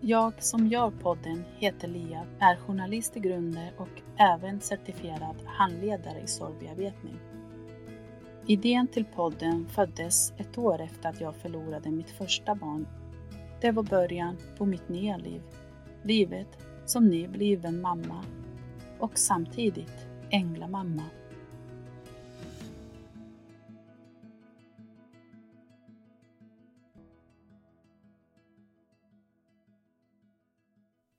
Jag som gör podden heter Lia, är journalist i grunden och även certifierad handledare i sorgbearbetning. Idén till podden föddes ett år efter att jag förlorade mitt första barn. Det var början på mitt nya liv. Livet som nybliven mamma och samtidigt änglamamma.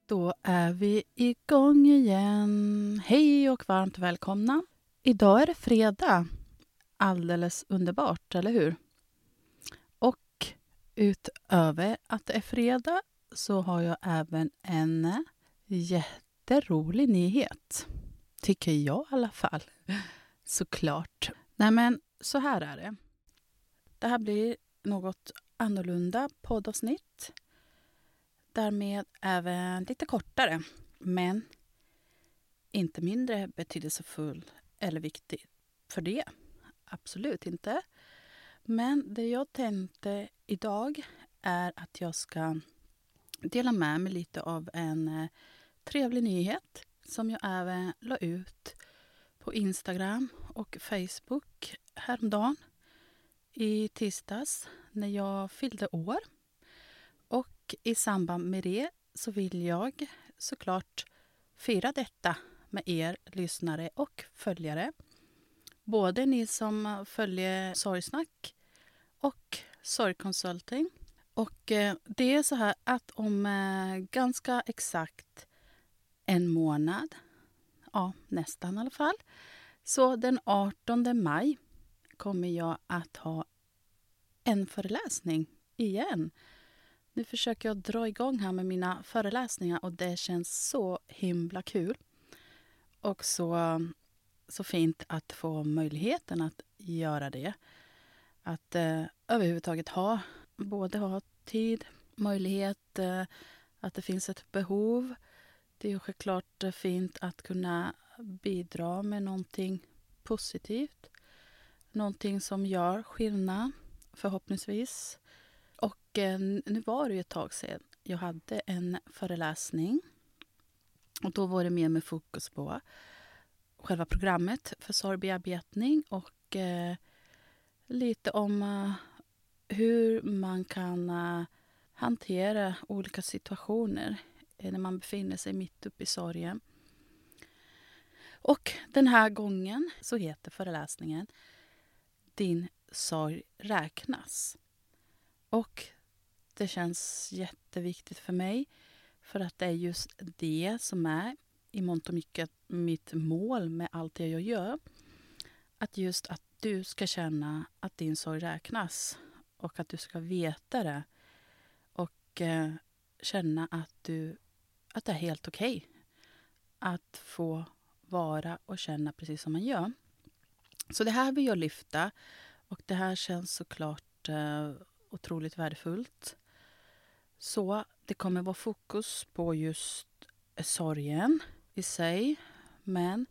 Då är vi igång igen. Hej och varmt välkomna. Idag är det fredag. Alldeles underbart, eller hur? Och utöver att det är fredag så har jag även en jätterolig nyhet. Tycker jag i alla fall. Såklart. Nej, men så här är det. Det här blir något annorlunda poddavsnitt därmed även lite kortare, men inte mindre betydelsefull eller viktig för det. Absolut inte. Men det jag tänkte idag är att jag ska dela med mig lite av en eh, trevlig nyhet som jag även la ut på Instagram och Facebook häromdagen i tisdags när jag fyllde år. Och i samband med det så vill jag såklart fira detta med er lyssnare och följare. Både ni som följer Sorgsnack och Sorgconsulting. Och eh, det är så här att om eh, ganska exakt en månad, ja nästan i alla fall, så den 18 maj kommer jag att ha en föreläsning igen nu försöker jag dra igång här med mina föreläsningar och det känns så himla kul. Och så, så fint att få möjligheten att göra det. Att eh, överhuvudtaget ha, både ha tid, möjlighet, eh, att det finns ett behov. Det är självklart eh, fint att kunna bidra med någonting positivt. Någonting som gör skillnad, förhoppningsvis. Och eh, nu var det ju ett tag sedan jag hade en föreläsning. Och då var det mer med fokus på själva programmet för sorgbearbetning och eh, lite om eh, hur man kan eh, hantera olika situationer eh, när man befinner sig mitt uppe i sorgen. Och den här gången så heter föreläsningen Din sorg räknas. Och det känns jätteviktigt för mig för att det är just det som är i mångt och mycket mitt mål med allt det jag gör. Att just att du ska känna att din sorg räknas och att du ska veta det och eh, känna att, du, att det är helt okej okay. att få vara och känna precis som man gör. Så det här vill jag lyfta och det här känns såklart eh, otroligt värdefullt. Så det kommer vara fokus på just eh, sorgen i sig. Men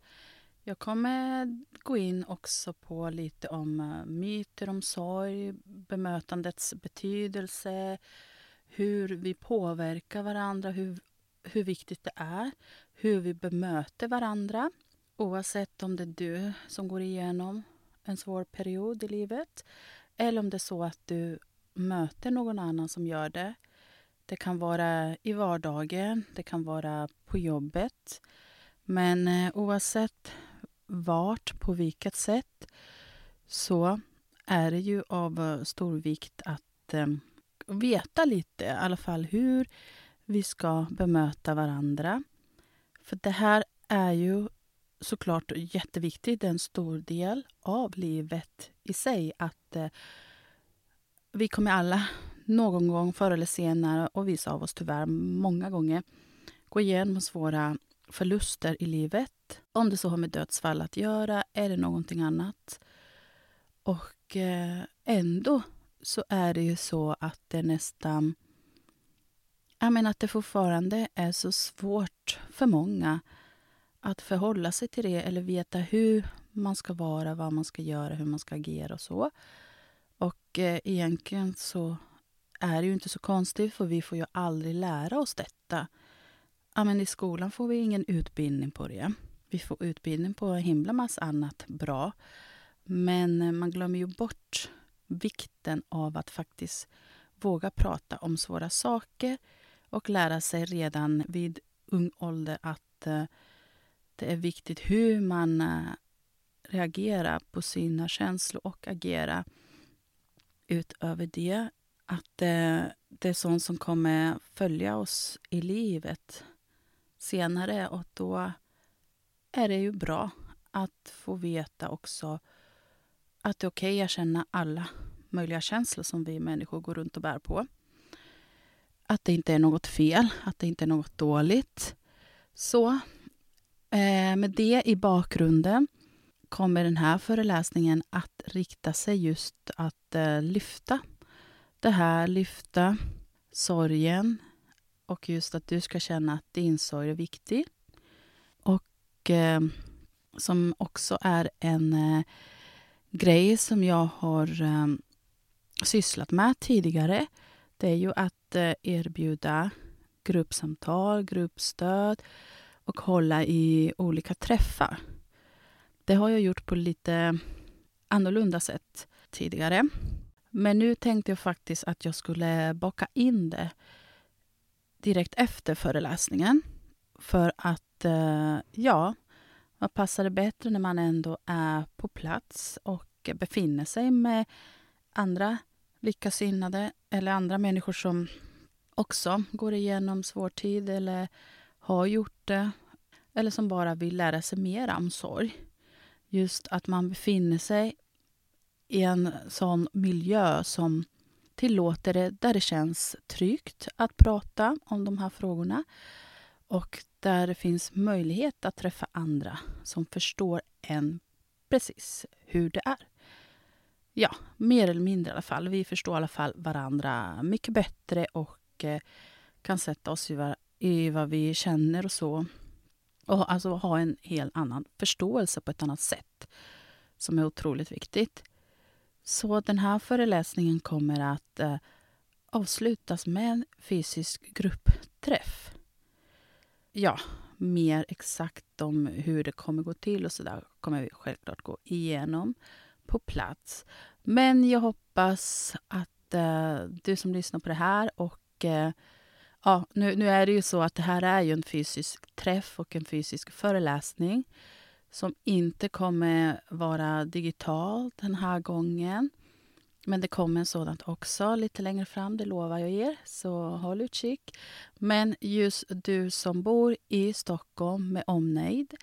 jag kommer gå in också på lite om eh, myter om sorg, bemötandets betydelse, hur vi påverkar varandra, hur hur viktigt det är hur vi bemöter varandra. Oavsett om det är du som går igenom en svår period i livet eller om det är så att du möter någon annan som gör det. Det kan vara i vardagen, det kan vara på jobbet. Men eh, oavsett vart, på vilket sätt så är det ju av eh, stor vikt att eh, veta lite, i alla fall hur vi ska bemöta varandra. För det här är ju såklart jätteviktigt, det är en stor del av livet i sig. Att eh, vi kommer alla någon gång förr eller senare, och vissa av oss tyvärr många gånger, gå igenom svåra förluster i livet. Om det så har med dödsfall att göra eller någonting annat. Och eh, ändå så är det ju så att det nästan... Jag menar att det fortfarande är så svårt för många att förhålla sig till det eller veta hur man ska vara, vad man ska göra, hur man ska agera och så. Och eh, egentligen så är det ju inte så konstigt för vi får ju aldrig lära oss detta. Ja, men I skolan får vi ingen utbildning på det. Vi får utbildning på en himla massa annat bra. Men eh, man glömmer ju bort vikten av att faktiskt våga prata om svåra saker och lära sig redan vid ung ålder att eh, det är viktigt hur man eh, reagerar på sina känslor och agerar utöver det. Att det, det är sånt som kommer följa oss i livet senare och då är det ju bra att få veta också att det är okej okay att känna alla möjliga känslor som vi människor går runt och bär på. Att det inte är något fel, att det inte är något dåligt. Så eh, med det i bakgrunden kommer den här föreläsningen att rikta sig just att eh, lyfta det här, lyfta sorgen och just att du ska känna att din sorg är viktig. Och eh, som också är en eh, grej som jag har eh, sysslat med tidigare. Det är ju att eh, erbjuda gruppsamtal, gruppstöd och hålla i olika träffar. Det har jag gjort på lite annorlunda sätt tidigare. Men nu tänkte jag faktiskt att jag skulle baka in det direkt efter föreläsningen. För att, eh, ja, vad passar det bättre när man ändå är på plats och befinner sig med andra likasinnade eller andra människor som också går igenom svår tid eller har gjort det eller som bara vill lära sig mer om sorg. Just att man befinner sig i en sån miljö som tillåter det, där det känns tryggt att prata om de här frågorna och där det finns möjlighet att träffa andra som förstår en precis hur det är. Ja, mer eller mindre i alla fall. Vi förstår i alla fall varandra mycket bättre och eh, kan sätta oss i, var, i vad vi känner och så. Och alltså ha en helt annan förståelse på ett annat sätt som är otroligt viktigt. Så den här föreläsningen kommer att eh, avslutas med en fysisk gruppträff. Ja, mer exakt om hur det kommer gå till och sådär kommer vi självklart gå igenom på plats. Men jag hoppas att eh, du som lyssnar på det här och eh, ja, nu, nu är det ju så att det här är ju en fysisk träff och en fysisk föreläsning som inte kommer vara digital den här gången. Men det kommer en sådant också lite längre fram, det lovar jag er. Så håll utkik. Men just du som bor i Stockholm med omnejd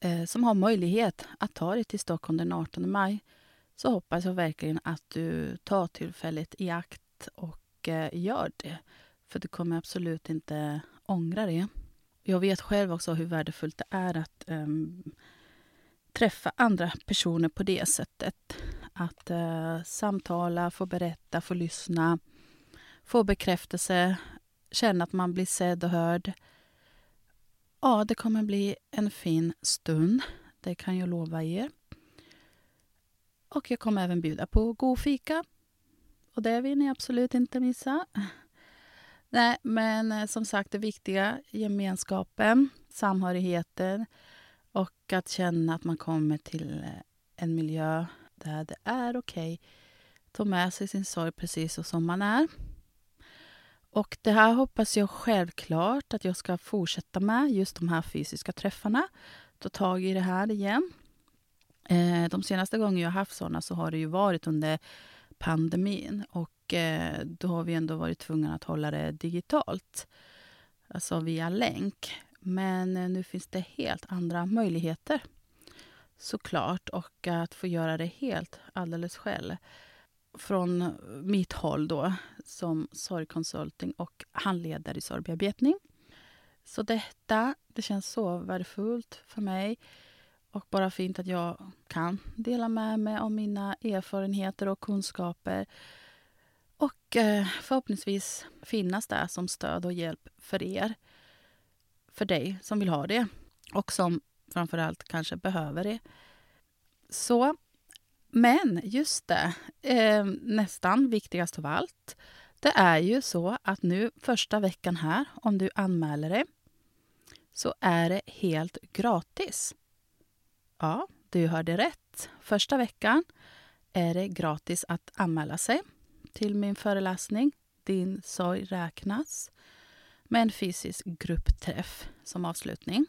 eh, som har möjlighet att ta dig till Stockholm den 18 maj så hoppas jag verkligen att du tar tillfället i akt och eh, gör det. För du kommer absolut inte ångra det. Jag vet själv också hur värdefullt det är att um, träffa andra personer på det sättet. Att eh, samtala, få berätta, få lyssna, få bekräftelse, känna att man blir sedd och hörd. Ja, det kommer bli en fin stund. Det kan jag lova er. Och jag kommer även bjuda på god fika. Och det vill ni absolut inte missa. Nej, men eh, som sagt, det viktiga gemenskapen, samhörigheten och att känna att man kommer till eh, en miljö där det är okej. Okay. Ta med sig sin sorg precis så som man är. Och det här hoppas jag självklart att jag ska fortsätta med, just de här fysiska träffarna. Ta tag i det här igen. Eh, de senaste gånger jag haft såna så har det ju varit under pandemin. Och eh, då har vi ändå varit tvungna att hålla det digitalt. Alltså via länk. Men eh, nu finns det helt andra möjligheter. Såklart. Och att få göra det helt alldeles själv. Från mitt håll då, som sorgkonsulting och handledare i sorgbearbetning. Så detta, det känns så värdefullt för mig. Och bara fint att jag kan dela med mig av mina erfarenheter och kunskaper. Och eh, förhoppningsvis finnas där som stöd och hjälp för er. För dig som vill ha det och som framförallt kanske behöver det. Så, men just det, eh, nästan viktigast av allt. Det är ju så att nu första veckan här, om du anmäler dig, så är det helt gratis. Ja, du hörde rätt. Första veckan är det gratis att anmäla sig till min föreläsning Din sorg räknas med en fysisk gruppträff som avslutning.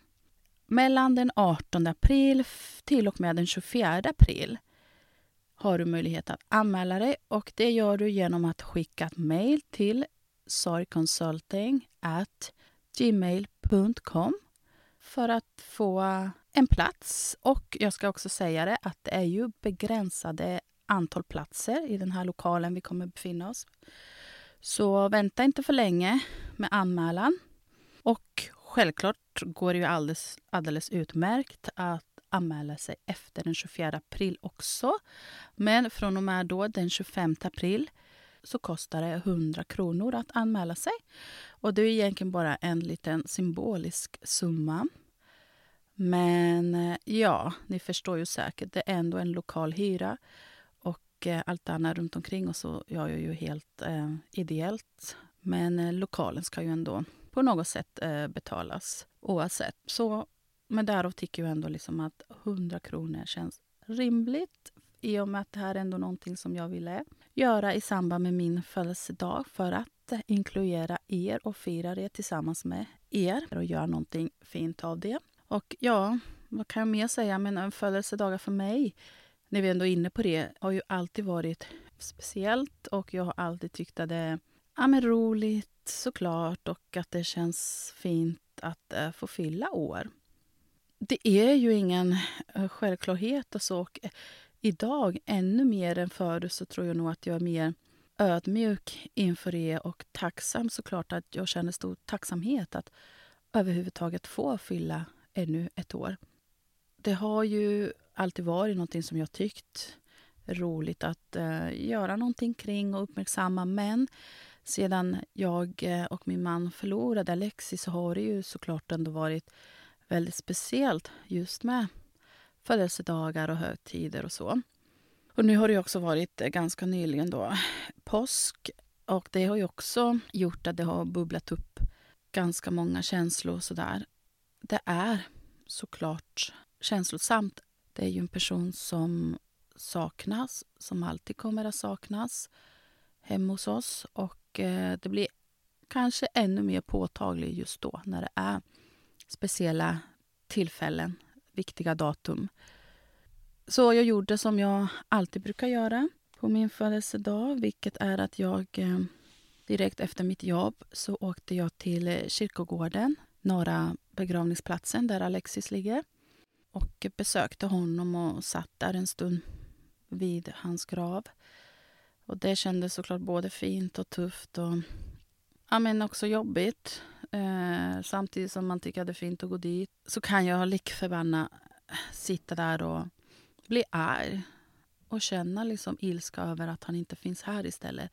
Mellan den 18 april till och med den 24 april har du möjlighet att anmäla dig och det gör du genom att skicka ett mejl till sorgconsulting@gmail.com för att få en plats. Och jag ska också säga det att det är ju begränsade antal platser i den här lokalen vi kommer befinna oss. Så vänta inte för länge med anmälan. Och självklart går det ju alldeles, alldeles utmärkt att anmäla sig efter den 24 april också. Men från och med då, den 25 april så kostar det 100 kronor att anmäla sig. Och det är egentligen bara en liten symbolisk summa. Men eh, ja, ni förstår ju säkert, det är ändå en lokal hyra. Och allt annat runt omkring och så gör jag ju helt eh, ideellt. Men eh, lokalen ska ju ändå på något sätt eh, betalas oavsett. Så, men därav tycker jag ändå liksom att 100 kronor känns rimligt i och med att det här är ändå någonting som jag ville göra i samband med min födelsedag för att inkludera er och fira det tillsammans med er och göra någonting fint av det. Och ja, vad kan jag mer säga? Men eh, födelsedagar för mig, när vi ändå är inne på det, har ju alltid varit speciellt och jag har alltid tyckt att det är ja, men roligt såklart och att det känns fint att uh, få fylla år. Det är ju ingen uh, självklarhet och så. Och, uh, idag, ännu mer än förr, så tror jag nog att jag är mer ödmjuk inför det och tacksam såklart att jag känner stor tacksamhet att överhuvudtaget få fylla ännu ett år. Det har ju alltid varit någonting som jag tyckt roligt att eh, göra någonting kring och uppmärksamma. Men sedan jag eh, och min man förlorade Alexis så har det ju såklart ändå varit väldigt speciellt just med födelsedagar och högtider och så. Och nu har det också varit eh, ganska nyligen då påsk och det har ju också gjort att det har bubblat upp ganska många känslor sådär det är såklart känslosamt. Det är ju en person som saknas, som alltid kommer att saknas hemma hos oss. Och eh, det blir kanske ännu mer påtagligt just då när det är speciella tillfällen, viktiga datum. Så jag gjorde som jag alltid brukar göra på min födelsedag, vilket är att jag eh, direkt efter mitt jobb så åkte jag till eh, kyrkogården norra begravningsplatsen där Alexis ligger och besökte honom och satt där en stund vid hans grav. Och Det kändes såklart både fint och tufft och ja, men också jobbigt. Eh, samtidigt som man tycker att det är fint att gå dit så kan jag likförbannat sitta där och bli arg och känna liksom ilska över att han inte finns här istället.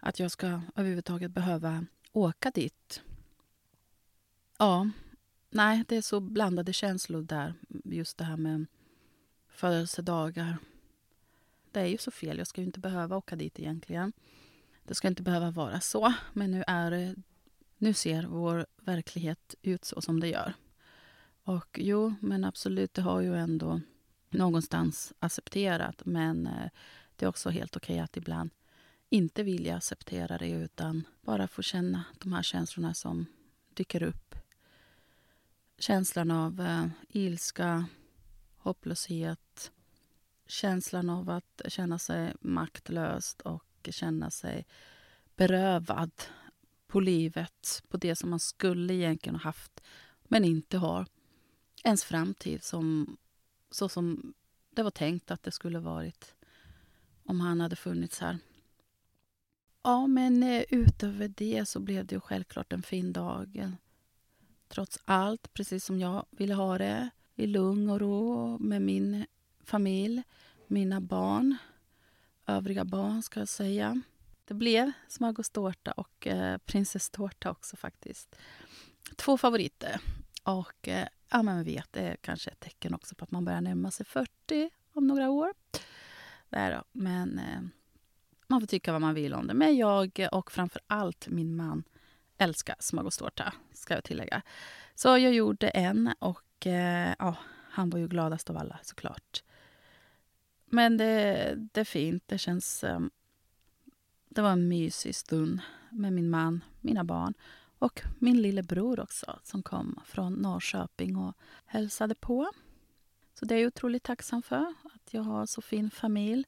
Att jag ska överhuvudtaget behöva åka dit Ja, nej, det är så blandade känslor där. Just det här med födelsedagar. Det är ju så fel. Jag ska ju inte behöva åka dit egentligen. Det ska inte behöva vara så, men nu, är, nu ser vår verklighet ut så som det gör. Och jo, men absolut, det har ju ändå någonstans accepterat. Men eh, det är också helt okej okay att ibland inte vilja acceptera det utan bara få känna de här känslorna som dyker upp. Känslan av eh, ilska, hopplöshet, känslan av att känna sig maktlös och känna sig berövad på livet, på det som man skulle egentligen ha haft men inte har. Ens framtid som, så som det var tänkt att det skulle varit om han hade funnits här. Ja, men eh, utöver det så blev det ju självklart en fin dag. Trots allt, precis som jag ville ha det. I lugn och ro med min familj, mina barn. Övriga barn, ska jag säga. Det blev smörgåstårta och eh, prinsesstårta också faktiskt. Två favoriter. Och eh, ja, men vet, det är kanske ett tecken också på att man börjar närma sig 40 om några år. Där då. Men eh, man får tycka vad man vill om det. Men jag och framför allt min man älskar smörgåstårta, ska jag tillägga. Så jag gjorde en och eh, ja, han var ju gladast av alla såklart. Men det, det är fint. Det känns... Eh, det var en mysig stund med min man, mina barn och min lillebror också som kom från Norrköping och hälsade på. Så det är jag otroligt tacksam för, att jag har så fin familj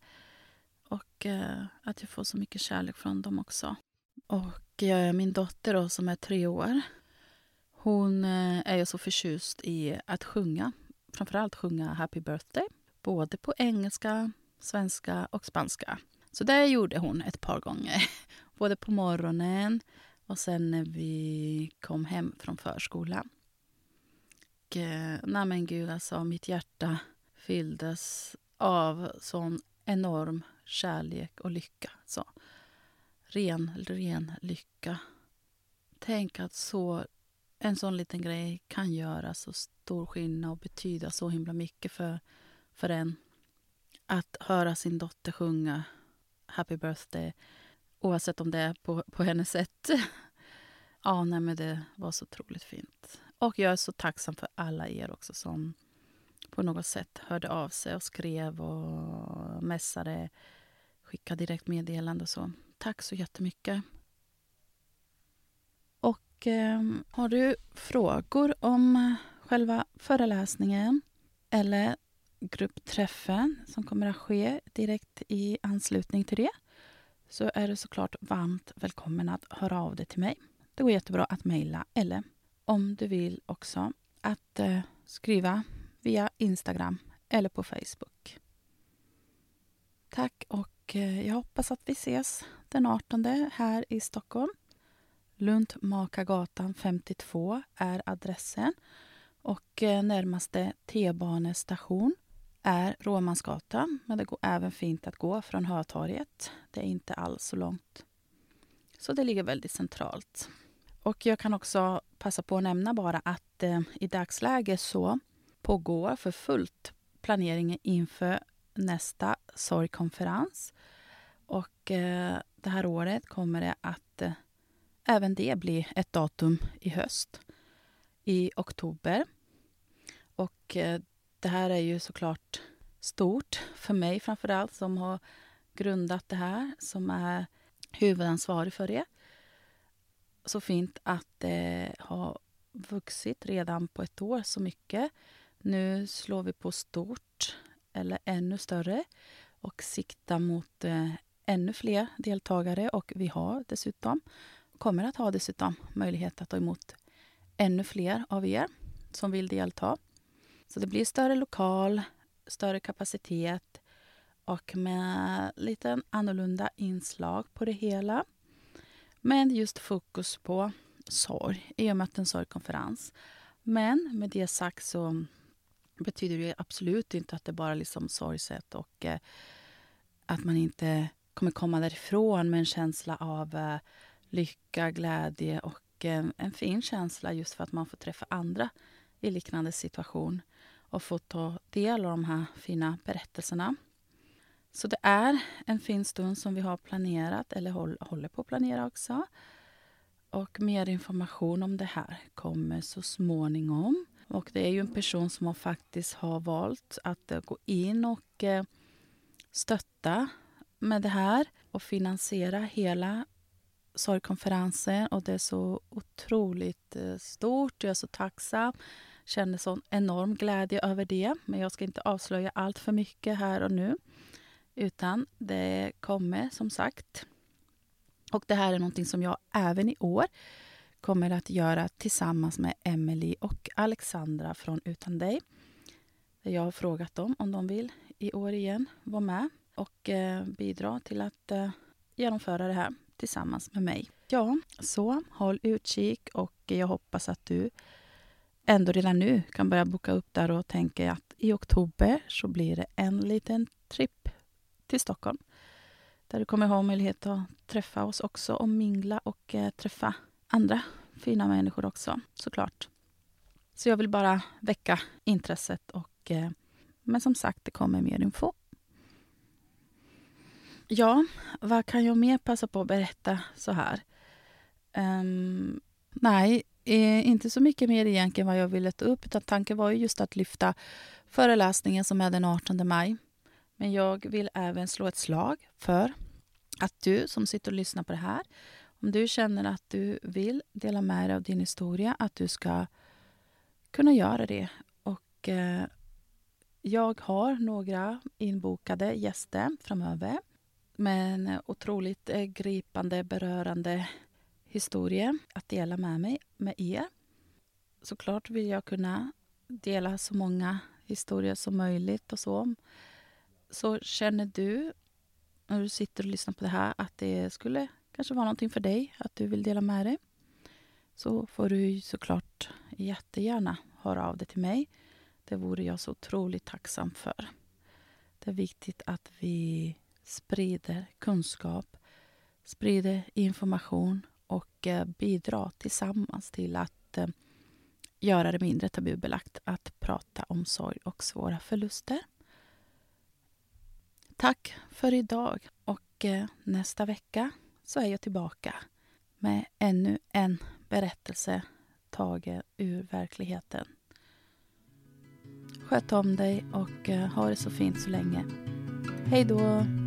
och eh, att jag får så mycket kärlek från dem också. Och min dotter då, som är tre år, hon eh, är ju så förtjust i att sjunga. Framförallt sjunga Happy birthday, både på engelska, svenska och spanska. Så det gjorde hon ett par gånger, både på morgonen och sen när vi kom hem från förskolan. Och, eh, nej men gud, alltså mitt hjärta fylldes av sån enorm kärlek och lycka. Så, ren, ren lycka. Tänk att så, en sån liten grej kan göra så stor skillnad och betyda så himla mycket för, för en. Att höra sin dotter sjunga Happy birthday oavsett om det är på, på hennes sätt. ja, nej, men det var så otroligt fint. Och jag är så tacksam för alla er också som på något sätt hörde av sig och skrev och messade, skickade direkt meddelande och så. Tack så jättemycket. Och eh, har du frågor om själva föreläsningen eller gruppträffen som kommer att ske direkt i anslutning till det så är du såklart varmt välkommen att höra av dig till mig. Det går jättebra att mejla eller om du vill också att eh, skriva via Instagram eller på Facebook. Tack och eh, jag hoppas att vi ses den 18 här i Stockholm. Luntmakargatan 52 är adressen och eh, närmaste T-banestation är Råmansgatan, men det går även fint att gå från Hötorget. Det är inte alls så långt. Så det ligger väldigt centralt. Och jag kan också passa på att nämna bara att eh, i dagsläget så pågår för fullt planeringen inför nästa sorgkonferens. Och eh, det här året kommer det att eh, även det bli ett datum i höst, i oktober. Och eh, det här är ju såklart stort för mig framför allt som har grundat det här, som är huvudansvarig för det. Så fint att eh, det har vuxit redan på ett år så mycket. Nu slår vi på stort, eller ännu större och siktar mot eh, ännu fler deltagare. Och vi har dessutom, kommer att ha dessutom möjlighet att ta emot ännu fler av er som vill delta. Så det blir större lokal, större kapacitet och med lite annorlunda inslag på det hela. Men just fokus på sorg, i och med att det är en sorgkonferens. Men med det sagt så betyder det absolut inte att det bara är liksom sorgset och eh, att man inte kommer komma därifrån med en känsla av eh, lycka, glädje och eh, en fin känsla just för att man får träffa andra i liknande situation och få ta del av de här fina berättelserna. Så det är en fin stund som vi har planerat, eller håller på att planera också. Och mer information om det här kommer så småningom. Och det är ju en person som har faktiskt har valt att eh, gå in och eh, stötta med det här och finansiera hela sorgkonferensen. Och det är så otroligt eh, stort. Jag är så tacksam. Känner sån enorm glädje över det. Men jag ska inte avslöja allt för mycket här och nu. Utan det kommer som sagt. Och det här är någonting som jag även i år kommer att göra tillsammans med Emily och Alexandra från Utan dig. Jag har frågat dem om de vill i år igen vara med och eh, bidra till att eh, genomföra det här tillsammans med mig. Ja, så håll utkik och jag hoppas att du ändå redan nu kan börja boka upp där och tänka att i oktober så blir det en liten tripp till Stockholm. Där du kommer ha möjlighet att träffa oss också och mingla och eh, träffa andra fina människor också, såklart. Så jag vill bara väcka intresset och men som sagt, det kommer mer info. Ja, vad kan jag mer passa på att berätta så här? Um, nej, eh, inte så mycket mer egentligen vad jag ville ta upp. Utan tanken var ju just att lyfta föreläsningen som är den 18 maj. Men jag vill även slå ett slag för att du som sitter och lyssnar på det här, om du känner att du vill dela med dig av din historia, att du ska kunna göra det. Och eh, jag har några inbokade gäster framöver med en otroligt eh, gripande, berörande historia att dela med mig med er. Såklart vill jag kunna dela så många historier som möjligt och så. Så känner du när du sitter och lyssnar på det här att det skulle kanske vara någonting för dig, att du vill dela med dig så får du såklart jättegärna höra av dig till mig. Det vore jag så otroligt tacksam för. Det är viktigt att vi sprider kunskap, sprider information och eh, bidrar tillsammans till att eh, göra det mindre tabubelagt att prata om sorg och svåra förluster. Tack för idag och eh, nästa vecka så är jag tillbaka med ännu en berättelse tagen ur verkligheten. Sköt om dig och ha det så fint så länge. Hej då!